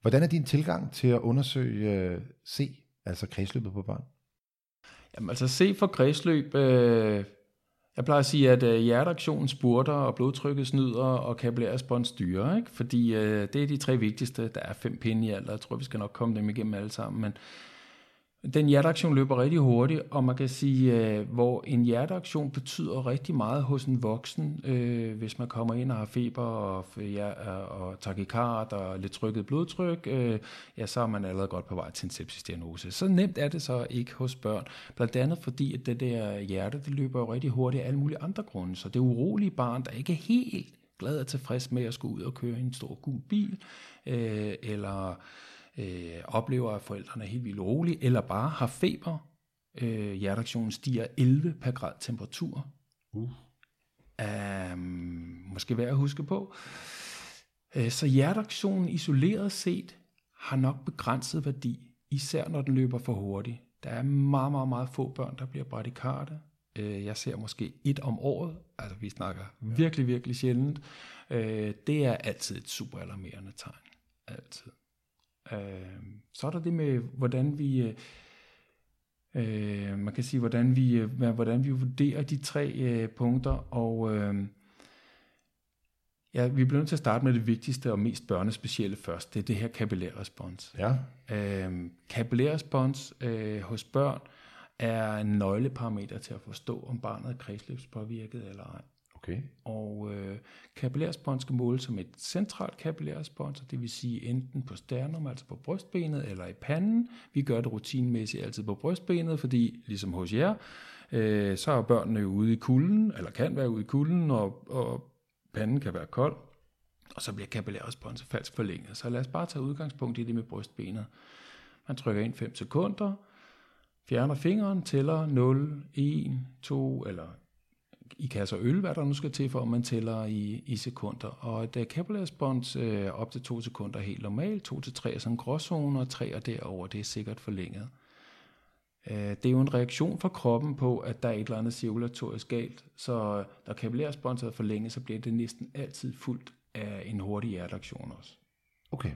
Hvordan er din tilgang til at undersøge øh, C, altså kredsløbet på børn? Jamen altså se for kredsløb, øh, jeg plejer at sige, at øh, hjerteaktionen spurter, og blodtrykket snyder, og kapillærrespons styrer, ikke? fordi øh, det er de tre vigtigste. Der er fem pinde i alt, og jeg tror, vi skal nok komme dem igennem alle sammen, men den hjerteaktion løber rigtig hurtigt, og man kan sige, øh, hvor en hjerteaktion betyder rigtig meget hos en voksen, øh, hvis man kommer ind og har feber og, ja, og takikard og lidt trykket blodtryk, øh, ja, så er man allerede godt på vej til en sepsisdiagnose. Så nemt er det så ikke hos børn, blandt andet fordi, at det der hjerte, det løber jo rigtig hurtigt af alle mulige andre grunde, så det urolige barn, der ikke er helt glad og tilfreds med at skulle ud og køre i en stor gul bil, øh, eller øh, oplever, at forældrene er helt vildt urolige, eller bare har feber. Øh, hjerteaktionen stiger 11 per grad temperatur. Uh. Um, måske værd at huske på. Øh, så hjerteaktionen isoleret set har nok begrænset værdi, især når den løber for hurtigt. Der er meget, meget, meget få børn, der bliver bradykarde. Øh, Jeg ser måske et om året, altså vi snakker virkelig, virkelig sjældent. Øh, Det er altid et super alarmerende tegn. Altid. Øh, Så er der det med, hvordan vi, øh, øh, man kan sige, hvordan vi, øh, hvordan vi vurderer de tre øh, punkter, og øh, ja, vi bliver nødt til at starte med det vigtigste og mest børnespecielle først. Det er det her kapillærrespons. Ja. Øh, kapillærrespons øh, hos børn er en nøgleparameter til at forstå, om barnet er kredsløbspåvirket eller ej. Okay. Og øh, kapillærspons skal måles som et centralt kapillærspons, det vil sige enten på sternum, altså på brystbenet, eller i panden. Vi gør det rutinemæssigt altid på brystbenet, fordi ligesom hos jer, øh, så er børnene jo ude i kulden, eller kan være ude i kulden, og, og panden kan være kold, og så bliver kapillærresponset falsk forlænget. Så lad os bare tage udgangspunkt i det med brystbenet. Man trykker ind 5 sekunder, fjerner fingeren, tæller 0, 1, 2 eller i kasser altså øl, hvad der nu skal til, for at man tæller i, i sekunder. Og et øh, kapillærrespons øh, op til 2 sekunder er helt normalt, 2 til 3 er sådan en gråzone, og 3 og derover det er sikkert forlænget. Øh, det er jo en reaktion fra kroppen på, at der er et eller andet cirkulatorisk galt, så øh, når kapillærresponset er forlænget, så bliver det næsten altid fuldt af en hurtig hjerteaktion også. Okay.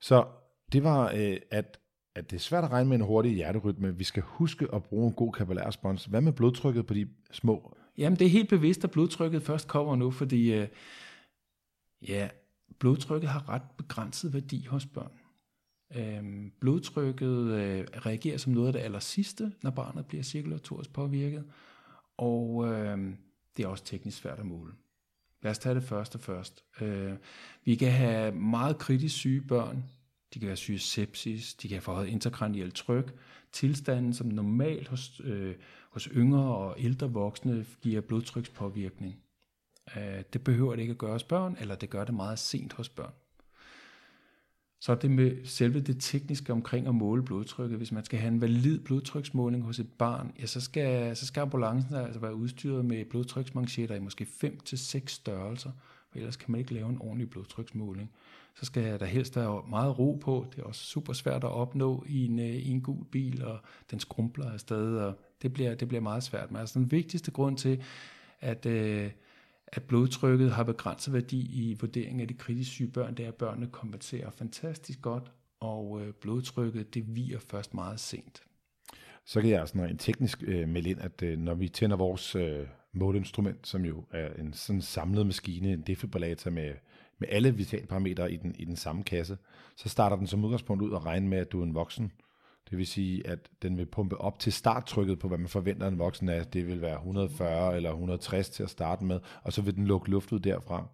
Så det var, øh, at, at det er svært at regne med en hurtig hjerterytme. Vi skal huske at bruge en god kapillærspons. Hvad med blodtrykket på de små? Jamen, det er helt bevidst, at blodtrykket først kommer nu, fordi øh, ja, blodtrykket har ret begrænset værdi hos børn. Øhm, blodtrykket øh, reagerer som noget af det aller sidste, når barnet bliver cirkulatorisk påvirket, og øh, det er også teknisk svært at måle. Lad os tage det første først. Øh, vi kan have meget kritisk syge børn. De kan være syge sepsis, de kan have forhøjet interkranielt tryk. Tilstanden, som normalt hos, øh, hos yngre og ældre voksne giver blodtrykspåvirkning. Øh, det behøver det ikke at gøre hos børn, eller det gør det meget sent hos børn. Så er det med selve det tekniske omkring at måle blodtrykket. Hvis man skal have en valid blodtryksmåling hos et barn, ja, så, skal, så skal ambulancen altså være udstyret med blodtryksmanchetter i måske 5 til størrelser, størrelser. ellers kan man ikke lave en ordentlig blodtryksmåling. Så skal der helst have meget ro på. Det er også super svært at opnå i en, øh, i en gul bil, og den skrumpler afsted, og det bliver, det bliver meget svært. Men altså den vigtigste grund til, at, øh, at blodtrykket har begrænset værdi i vurderingen af de kritisk syge børn, det er, at børnene kompenserer fantastisk godt, og øh, blodtrykket det viger først meget sent. Så kan jeg altså en teknisk øh, melde ind, at øh, når vi tænder vores øh, måleinstrument, som jo er en sådan samlet maskine, en defibrillator med, med alle vitalparametre i den, i den samme kasse, så starter den som udgangspunkt ud og regne med, at du er en voksen. Det vil sige, at den vil pumpe op til starttrykket på, hvad man forventer en voksen er. Det vil være 140 eller 160 til at starte med, og så vil den lukke luft ud derfra.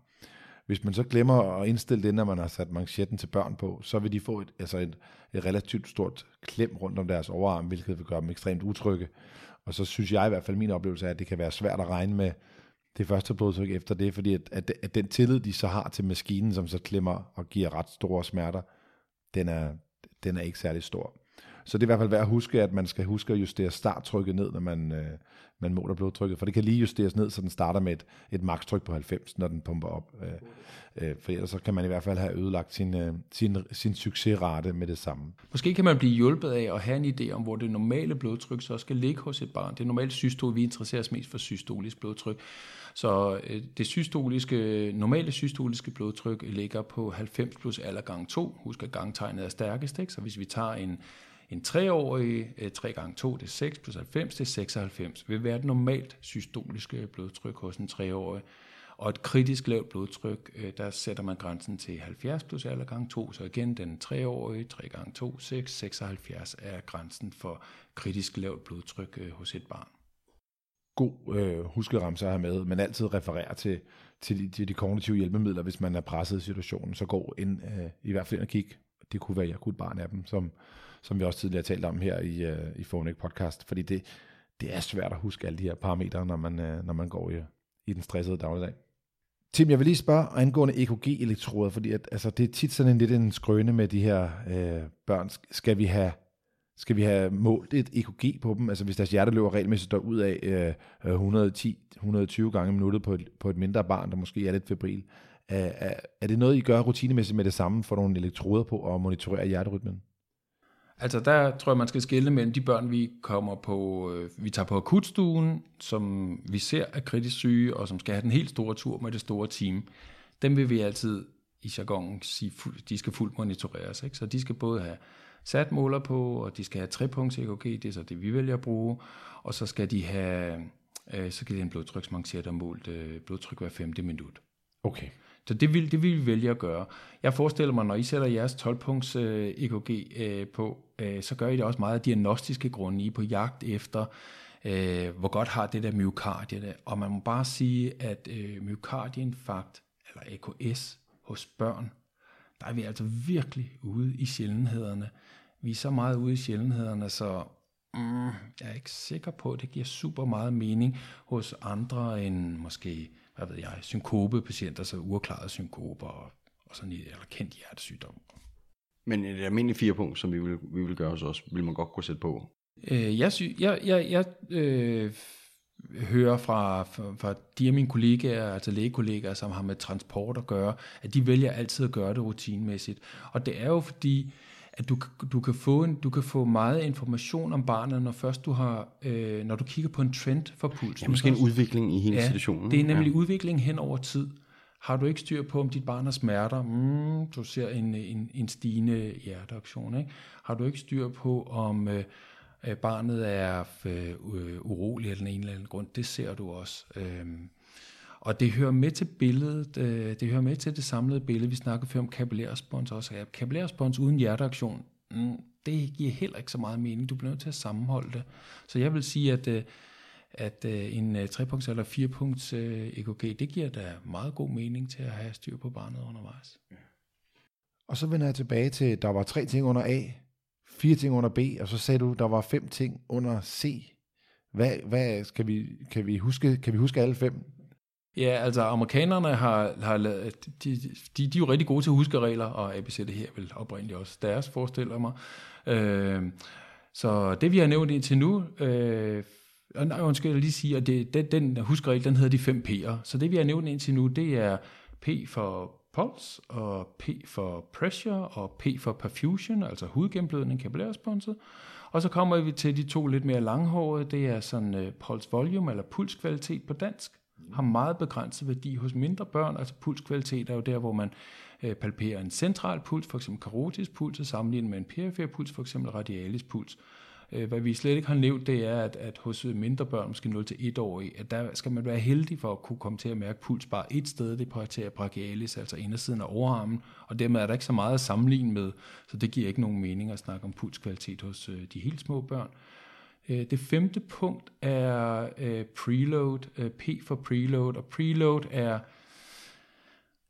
Hvis man så glemmer at indstille det, når man har sat manchetten til børn på, så vil de få et, altså et, et relativt stort klem rundt om deres overarm, hvilket vil gøre dem ekstremt utrygge. Og så synes jeg i hvert fald, min oplevelse er, at det kan være svært at regne med det første blodtryk efter det, fordi at, at, at den tillid, de så har til maskinen, som så klemmer og giver ret store smerter, den er, den er ikke særlig stor. Så det er i hvert fald værd at huske, at man skal huske at justere starttrykket ned, når man, øh, man måler blodtrykket, for det kan lige justeres ned, så den starter med et, et makstryk på 90, når den pumper op. Øh, øh, for ellers så kan man i hvert fald have ødelagt sin, øh, sin, sin succesrate med det samme. Måske kan man blive hjulpet af at have en idé om, hvor det normale blodtryk så skal ligge hos et barn. Det normale systol, vi interesserer os mest for systolisk blodtryk. Så øh, det systoliske, normale systoliske blodtryk ligger på 90 plus alder gang 2. Husk, at gangtegnet er stærkest, ikke? så hvis vi tager en en 3-årig, 3 øh, gange 2, det er 6, plus 90, det er 96, vil være et normalt systoliske øh, blodtryk hos en 3-årig. Og et kritisk lavt blodtryk, øh, der sætter man grænsen til 70 plus alder gange 2, så igen den 3-årige, 3 gange 2, 6, 76 er grænsen for kritisk lavt blodtryk hos et barn. God øh, huskeramse at have med, men altid referere til, til, de, til de kognitive hjælpemidler, hvis man er presset i situationen, så gå ind, øh, i hvert fald ind og kig. Det kunne være, jeg kunne et barn af dem, som, som vi også tidligere har talt om her i, øh, i Phonic Podcast, fordi det, det er svært at huske alle de her parametre, når man, øh, når man går i, i den stressede dagligdag. Tim, jeg vil lige spørge angående EKG-elektroder, fordi at, altså, det er tit sådan en lidt en skrøne med de her øh, børn. Skal vi have skal vi have målt et EKG på dem? Altså hvis deres hjerte løber regelmæssigt ud af øh, 110-120 gange i minuttet på et, på et mindre barn, der måske er lidt febril. Er, er, det noget, I gør rutinemæssigt med det samme, for nogle elektroder på og monitorere hjerterytmen? Altså der tror jeg, man skal skille mellem de børn, vi kommer på, øh, vi tager på akutstuen, som vi ser er kritisk syge, og som skal have den helt store tur med det store team. Dem vil vi altid i jargonen sige, de skal fuldt monitoreres. Ikke? Så de skal både have sat måler på, og de skal have trepunkts EKG, det er så det, vi vælger at bruge, og så skal de have, øh, så kan de have en blodtryksmanchet og målt øh, blodtryk hver femte minut. Okay. Så det vil, det vil vi vælge at gøre. Jeg forestiller mig, når I sætter jeres 12-punkts øh, EKG øh, på, øh, så gør I det også meget af diagnostiske grunde. I på jagt efter, øh, hvor godt har det der myokardie. Der. Og man må bare sige, at øh, myokardieinfarkt, eller AKS hos børn, der er vi altså virkelig ude i sjældenhederne. Vi er så meget ude i sjældenhederne, så mm, jeg er ikke sikker på, at det giver super meget mening hos andre end måske hvad ved jeg, synkopepatienter, så uerklarede synkoper og, og sådan en eller kendt hjertesygdom. Men et almindeligt firepunkt, som vi vil, vi vil gøre hos os, vil man godt kunne sætte på? Øh, jeg, sy, jeg, jeg, jeg øh, hører fra, fra, fra de af mine kollegaer, altså lægekollegaer, som har med transport at gøre, at de vælger altid at gøre det rutinemæssigt. Og det er jo fordi, at du, du, kan få en, du kan få meget information om barnet, når først du har, øh, når du kigger på en trend for pulsen. Ja, måske en udvikling i hele ja, situationen. det er nemlig ja. udvikling hen over tid. Har du ikke styr på, om dit barn har smerter, mm, du ser en, en, en stigende hjerteaktion. Ikke? Har du ikke styr på, om øh, barnet er øh, urolig af den ene eller anden grund, det ser du også. Øh, og det hører med til billedet, øh, det hører med til det samlede billede, vi snakkede før om kapillærrespons også. Ja, kapillærrespons uden hjerteaktion, mm, det giver heller ikke så meget mening. Du bliver nødt til at sammenholde det. Så jeg vil sige, at, øh, at øh, en øh, 3-punkts eller 4-punkts øh, EKG, det giver da meget god mening til at have styr på barnet undervejs. Og så vender jeg tilbage til, der var tre ting under A, fire ting under B, og så sagde du, der var fem ting under C. Hvad, hvad skal vi, kan vi huske, kan vi huske alle fem? Ja, altså amerikanerne har, har lavet, de, de, de er jo rigtig gode til at huske regler, og ABC det her vil oprindeligt også deres, forestiller mig. Øh, så det vi har nævnt indtil nu, øh, nej, undskyld, jeg lige sige, at det, den, den huskeregel, den hedder de 5 P'er. Så det vi har nævnt indtil nu, det er P for puls, og P for pressure, og P for perfusion, altså hudgennemblødning, kapillærresponset. Og så kommer vi til de to lidt mere langhårede, det er sådan øh, uh, puls volume, eller pulskvalitet på dansk, har meget begrænset værdi hos mindre børn, altså pulskvalitet er jo der, hvor man øh, palperer en central puls, f.eks. karotisk puls, og sammenligner med en perifer puls, f.eks. radialis puls. Øh, hvad vi slet ikke har nævnt, det er, at, at hos øh, mindre børn, måske 0-1-årige, at der skal man være heldig for at kunne komme til at mærke puls bare et sted, det præterer brachialis, altså indersiden af overarmen, og dermed er der ikke så meget at sammenligne med, så det giver ikke nogen mening at snakke om pulskvalitet hos øh, de helt små børn. Øh, det femte punkt er øh, preload, øh, P for preload, og preload er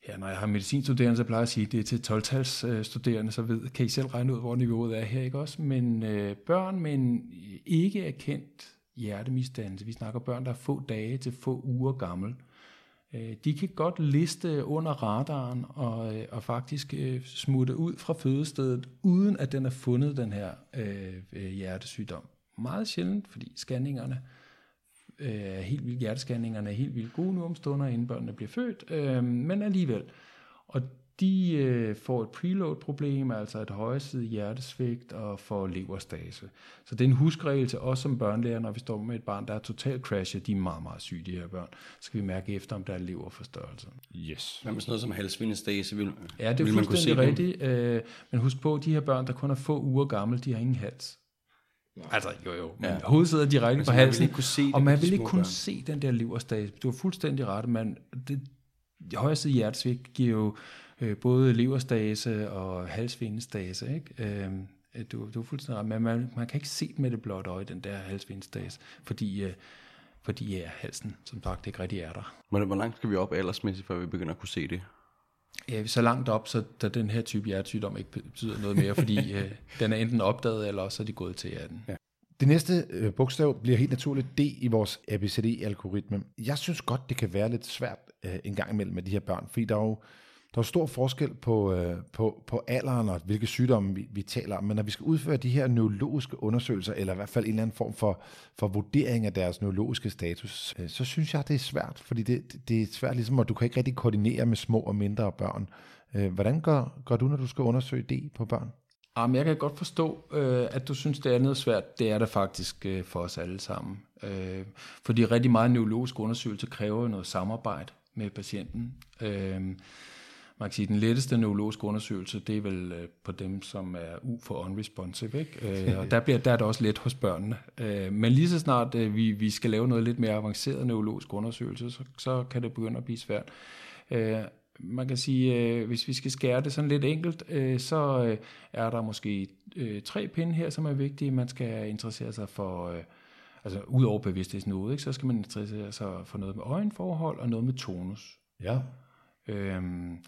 Ja, når jeg har medicinstuderende, så plejer jeg at sige, at det er til 12-tals øh, studerende, så ved, kan I selv regne ud, hvor niveauet er her, ikke også? Men øh, børn med en ikke erkendt hjertemisdannelse, vi snakker børn, der er få dage til få uger gammel, øh, de kan godt liste under radaren og, øh, og faktisk øh, smutte ud fra fødestedet, uden at den er fundet den her øh, øh hjertesygdom. Meget sjældent, fordi scanningerne øh, er helt vildt, hjerteskanningerne er helt vildt gode nu om stunder, inden børnene bliver født, øh, men alligevel. Og de øh, får et preload-problem, altså et højresidigt hjertesvigt og får leverstase. Så det er en huskregel til os som børnelærer, når vi står med et barn, der er totalt crashet, de er meget, meget syge, de her børn. Så skal vi mærke efter, om der er leverforstørrelse. Yes. Hvad med sådan noget som halsvindestase? Vil, ja, det er fuldstændig rigtigt. Øh, men husk på, de her børn, der kun er få uger gamle, de har ingen hals. Altså, jo jo, men ja. hovedet sidder direkte altså, på halsen, kunne se og man vil ikke kunne børn. se den der leverstase. Du har fuldstændig ret, men det, det højeste hjertesvigt giver jo øh, både leverstase og halsvindestase, ikke? Øh, du, du er fuldstændig ret, men man, man kan ikke se med det blotte øje, den der halsvindestase, fordi, øh, fordi ja, halsen, som sagt, ikke rigtig er der. Men hvor langt skal vi op aldersmæssigt, før vi begynder at kunne se det? Ja, så langt op, så da den her type hjertesygdom ikke betyder noget mere, fordi øh, den er enten opdaget, eller også er de gået til den. Ja. Det næste øh, bogstav bliver helt naturligt D i vores ABCD-algoritme. Jeg synes godt, det kan være lidt svært øh, en gang imellem med de her børn, fordi der er jo der er stor forskel på, øh, på, på alderen og hvilke sygdomme vi, vi taler om, men når vi skal udføre de her neurologiske undersøgelser, eller i hvert fald en eller anden form for, for vurdering af deres neurologiske status, øh, så synes jeg, det er svært, fordi det, det er svært ligesom, at du kan ikke rigtig koordinere med små og mindre børn. Øh, hvordan gør, gør du, når du skal undersøge det på børn? Ah, Jamen, jeg kan godt forstå, øh, at du synes, det er noget svært. Det er det faktisk øh, for os alle sammen. Øh, fordi rigtig meget neurologisk undersøgelse kræver noget samarbejde med patienten. Øh, man kan sige, den letteste neurologiske undersøgelse, det er vel øh, på dem, som er u for unresponsive, ikke? Øh, og der, bliver, der er det også let hos børnene. Øh, men lige så snart øh, vi, vi skal lave noget lidt mere avanceret neurologisk undersøgelse, så, så kan det begynde at blive svært. Øh, man kan sige, øh, hvis vi skal skære det sådan lidt enkelt, øh, så øh, er der måske øh, tre pinde her, som er vigtige. Man skal interessere sig for, øh, altså ud over bevidsthedsniveauet, ikke, så skal man interessere sig for noget med øjenforhold og noget med tonus. Ja. Øhm,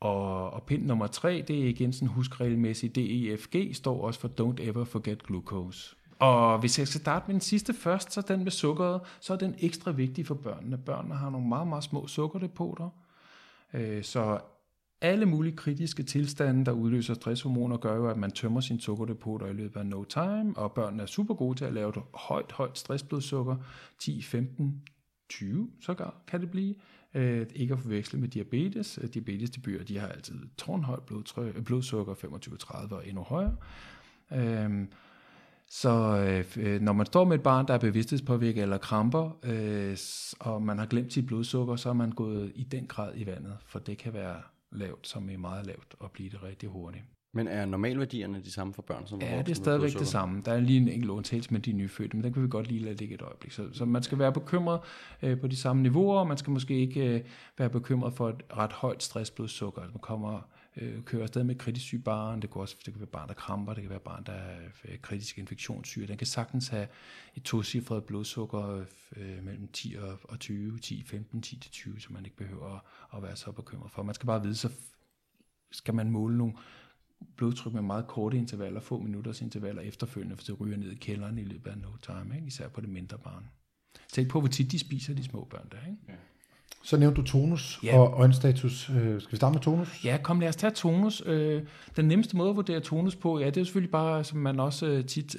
og, og pind nummer tre, det er igen sådan huskregelmæssigt, DEFG står også for Don't Ever Forget Glucose. Og hvis jeg skal starte med den sidste først, så den med sukkeret, så er den ekstra vigtig for børnene. Børnene har nogle meget, meget små sukkerdepoter, øh, så alle mulige kritiske tilstande, der udløser stresshormoner, gør jo, at man tømmer sin sukkerdepoter i løbet af no time, og børnene er super gode til at lave et højt, højt stressblodsukker, 10, 15, 20 sågar kan det blive. Øh, ikke at forveksle med diabetes. Øh, diabetes de byer, de har altid tårnhøjt blodtryk, øh, blodsukker, 25-30 og endnu højere. Øhm, øh, så øh, når man står med et barn, der er bevidsthedspåvirket eller kramper, øh, og man har glemt sit blodsukker, så er man gået i den grad i vandet, for det kan være lavt, som er meget lavt, og blive det rigtig hurtigt. Men er normalværdierne de samme for børn som Ja, det er stadigvæk det samme. Der er lige en enkelt undtagelse med de nyfødte, men den kan vi godt lige lade ligge et øjeblik. Så, så man skal være bekymret øh, på de samme niveauer, og man skal måske ikke øh, være bekymret for et ret højt stressblodsukker. Man kommer øh, kører afsted med kritisk syg barn, det kan også det kan være barn, der kramper, det kan være barn, der er øh, kritisk infektionssyge. Den kan sagtens have et tocifret blodsukker øh, mellem 10 og, og 20, 10, 15, 10 til 20, så man ikke behøver at, at være så bekymret for. Man skal bare vide, så skal man måle nogle blodtryk med meget korte intervaller, få minutters intervaller efterfølgende, for det ryger ned i kælderen i løbet af no time, ikke? især på det mindre barn. Tænk på, hvor tit de spiser de små børn der. Ikke? Ja. Så nævnte du tonus ja. og øjenstatus. Øh, skal vi starte med tonus? Ja, kom lad os tage tonus. Øh, den nemmeste måde at vurdere tonus på, ja, det er selvfølgelig bare, som man også øh, tit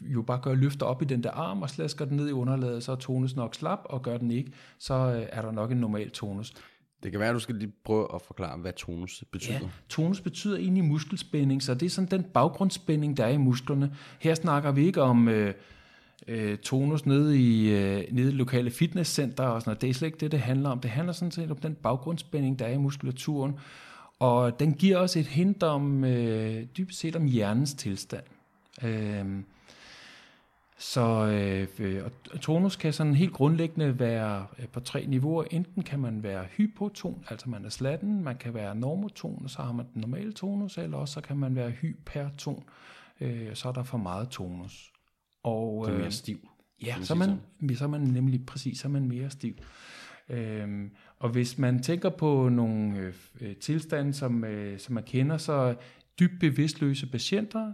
jo bare gør, løfter op i den der arm og slasker den ned i underlaget, så er tonus nok slap, og gør den ikke, så er der nok en normal tonus. Det kan være, at du skal lige prøve at forklare, hvad tonus betyder. Ja, tonus betyder egentlig muskelspænding, så det er sådan den baggrundsspænding, der er i musklerne. Her snakker vi ikke om øh, øh, tonus nede i, øh, nede i lokale fitnesscenter og sådan noget. Det er slet ikke det, det handler om. Det handler sådan set om den baggrundsspænding, der er i muskulaturen. Og den giver os et hint om, øh, dybest set om hjernens tilstand. Øh, så øh, og tonus kan sådan helt grundlæggende være øh, på tre niveauer. Enten kan man være hypoton, altså man er slatten, man kan være normoton, og så har man den normale tonus, eller også så kan man være hyperton, øh, så er der for meget tonus. Og, det er mere øh, stiv. Ja, så er, man, så er man nemlig præcis, så er man mere stiv. Øhm, og hvis man tænker på nogle øh, øh, tilstande, som, øh, som man kender, så dybt bevidstløse patienter,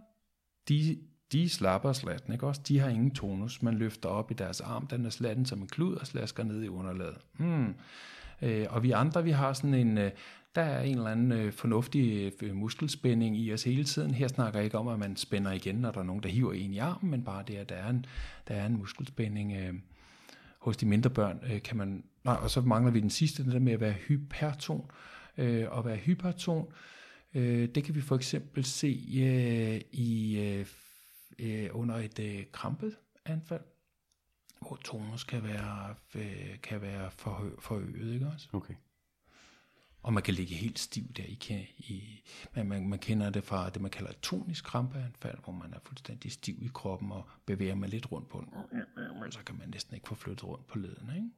de de slapper slatten, ikke også? De har ingen tonus. Man løfter op i deres arm, den er slatten som en klud og slasker ned i underlaget. Hmm. Øh, og vi andre, vi har sådan en, øh, der er en eller anden øh, fornuftig øh, muskelspænding i os hele tiden. Her snakker jeg ikke om, at man spænder igen, når der er nogen, der hiver en i armen, men bare det, at der er en, der er en muskelspænding. Øh, hos de mindre børn øh, kan man, nej, og så mangler vi den sidste, den der med at være hyperton. Øh, og være hyperton, øh, det kan vi for eksempel se øh, i øh, øh, under et øh, krampeanfald, hvor tonus kan være, øh, kan være for, forøget, ikke også? Okay. Og man kan ligge helt stiv der i, i man, man, man kender det fra det, man kalder et tonisk krampeanfald, hvor man er fuldstændig stiv i kroppen og bevæger man lidt rundt på den, så kan man næsten ikke få flyttet rundt på ledene, ikke?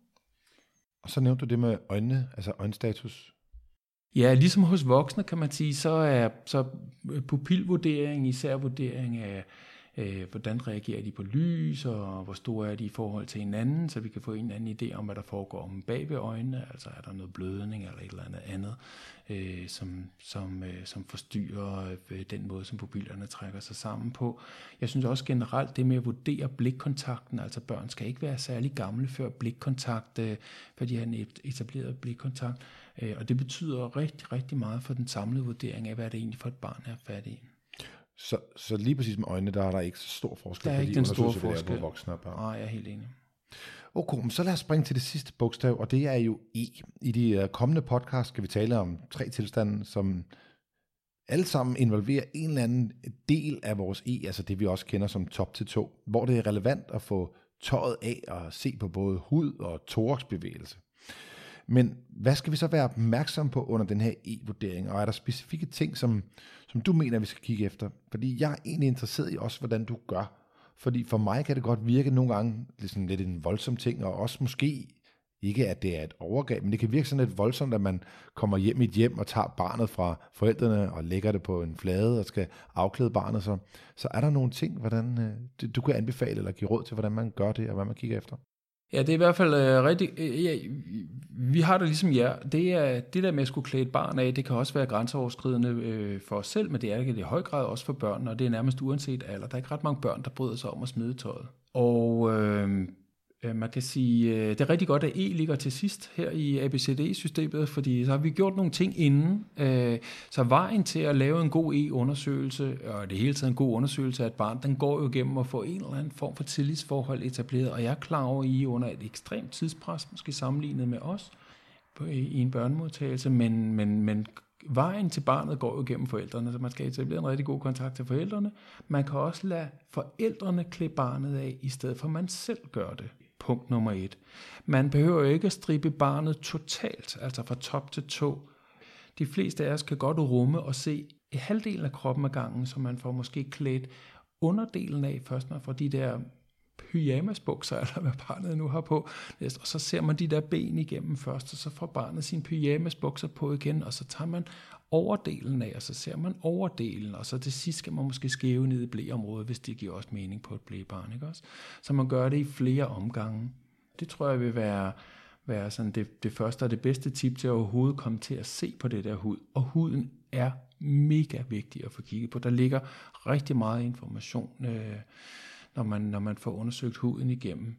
Og så nævnte du det med øjnene, altså øjenstatus. Ja, ligesom hos voksne kan man sige, så er så pupilvurdering, især vurdering af øh, hvordan reagerer de på lys, og hvor store er de i forhold til hinanden, så vi kan få en eller anden idé om, hvad der foregår om bag ved øjnene, altså er der noget blødning eller et eller andet andet, øh, som, som, øh, som forstyrrer øh, den måde, som pupillerne trækker sig sammen på. Jeg synes også generelt, det med at vurdere blikkontakten, altså børn skal ikke være særlig gamle før blikkontakt, øh, før de har en etableret blikkontakt, øh, og det betyder rigtig, rigtig meget for den samlede vurdering af, hvad det egentlig for et barn er fat i. Så, så lige præcis med øjnene, der er der ikke så stor forskel der er ikke den store forskel. på voksne og børn. Nej, jeg er helt enig. Okay, så lad os springe til det sidste bogstav, og det er jo E. I de øh, kommende podcast skal vi tale om tre tilstande, som alle sammen involverer en eller anden del af vores E, altså det vi også kender som top til to, hvor det er relevant at få tøjet af og se på både hud og thoraxbevægelse. Men hvad skal vi så være opmærksom på under den her e-vurdering? Og er der specifikke ting, som, som du mener, vi skal kigge efter? Fordi jeg er egentlig interesseret i også, hvordan du gør. Fordi for mig kan det godt virke nogle gange ligesom lidt en voldsom ting, og også måske ikke, at det er et overgreb, men det kan virke sådan lidt voldsomt, at man kommer hjem i et hjem og tager barnet fra forældrene og lægger det på en flade og skal afklæde barnet. Så, så er der nogle ting, hvordan øh, du kan anbefale eller give råd til, hvordan man gør det og hvad man kigger efter? Ja, det er i hvert fald øh, rigtig... Øh, ja, vi har det ligesom jer. Det, er, det der med at skulle klæde et barn af, det kan også være grænseoverskridende øh, for os selv, men det er det i høj grad også for børn, og det er nærmest uanset alder. Der er ikke ret mange børn, der bryder sig om at smide tøjet. Og Øh, Øh, man kan sige, øh, det er rigtig godt, at E ligger til sidst her i ABCD-systemet, fordi så har vi gjort nogle ting inden. Øh, så vejen til at lave en god E-undersøgelse, og det hele taget en god undersøgelse af et barn, den går jo igennem at få en eller anden form for tillidsforhold etableret, og jeg er klar over, at I er under et ekstremt tidspres, måske sammenlignet med os, i en børnemodtagelse, men, men, men vejen til barnet går jo gennem forældrene, så man skal etablere en rigtig god kontakt til forældrene. Man kan også lade forældrene klæde barnet af, i stedet for at man selv gør det punkt nummer et. Man behøver jo ikke at stribe barnet totalt, altså fra top til to. De fleste af os kan godt rumme og se i halvdelen af kroppen ad gangen, så man får måske klædt underdelen af først, når får de der pyjamasbukser, eller hvad barnet nu har på. Og så ser man de der ben igennem først, og så får barnet sine pyjamasbukser på igen, og så tager man overdelen af, og så ser man overdelen, og så til sidst skal man måske skæve ned i blæområdet, hvis det giver også mening på et blæbarn, ikke også? Så man gør det i flere omgange. Det tror jeg vil være, være sådan det, det første og det bedste tip til at overhovedet komme til at se på det der hud. Og huden er mega vigtig at få kigget på. Der ligger rigtig meget information, øh, når, man, når man får undersøgt huden igennem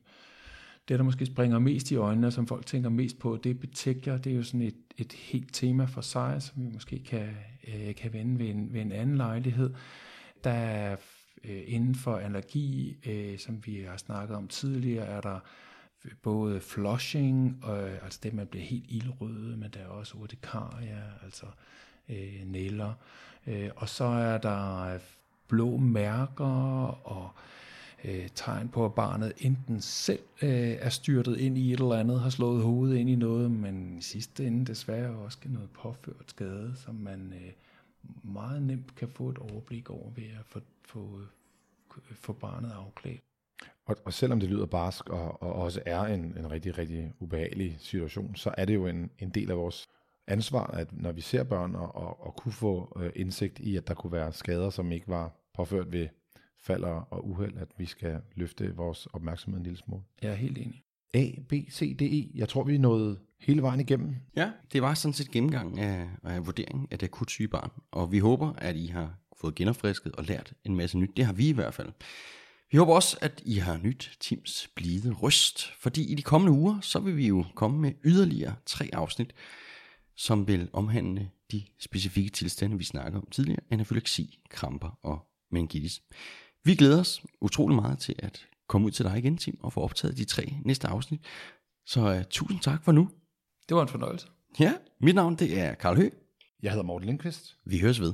det, der måske springer mest i øjnene, og som folk tænker mest på, det er betekler. Det er jo sådan et, et helt tema for sig, som vi måske kan, øh, kan vende ved en, ved en anden lejlighed. Der er øh, inden for allergi, øh, som vi har snakket om tidligere, er der både flushing, og, altså det, man bliver helt ildrøde, men der er også urtikaria, altså øh, næller. Øh, og så er der blå mærker og øh, Øh, tegn på, at barnet enten selv øh, er styrtet ind i et eller andet, har slået hovedet ind i noget, men i sidste ende desværre også noget påført skade, som man øh, meget nemt kan få et overblik over ved at få, få, øh, få barnet afklædt. Og, og selvom det lyder barsk og, og også er en, en rigtig, rigtig ubehagelig situation, så er det jo en, en del af vores ansvar, at når vi ser børn og, og, og kunne få øh, indsigt i, at der kunne være skader, som ikke var påført ved falder og uheld, at vi skal løfte vores opmærksomhed en lille smule. Jeg er helt enig. A, B, C, D, E. Jeg tror, vi er nået hele vejen igennem. Ja, det var sådan set gennemgang af, af vurderingen af det akut syge barn. Og vi håber, at I har fået genopfrisket og lært en masse nyt. Det har vi i hvert fald. Vi håber også, at I har nyt Tims blide røst, fordi i de kommende uger, så vil vi jo komme med yderligere tre afsnit, som vil omhandle de specifikke tilstande, vi snakker om tidligere, anafylaksi, kramper og meningitis. Vi glæder os utrolig meget til at komme ud til dig igen, Tim, og få optaget de tre næste afsnit. Så uh, tusind tak for nu. Det var en fornøjelse. Ja, mit navn det er Karl Høgh. Jeg hedder Morten Lindqvist. Vi høres ved.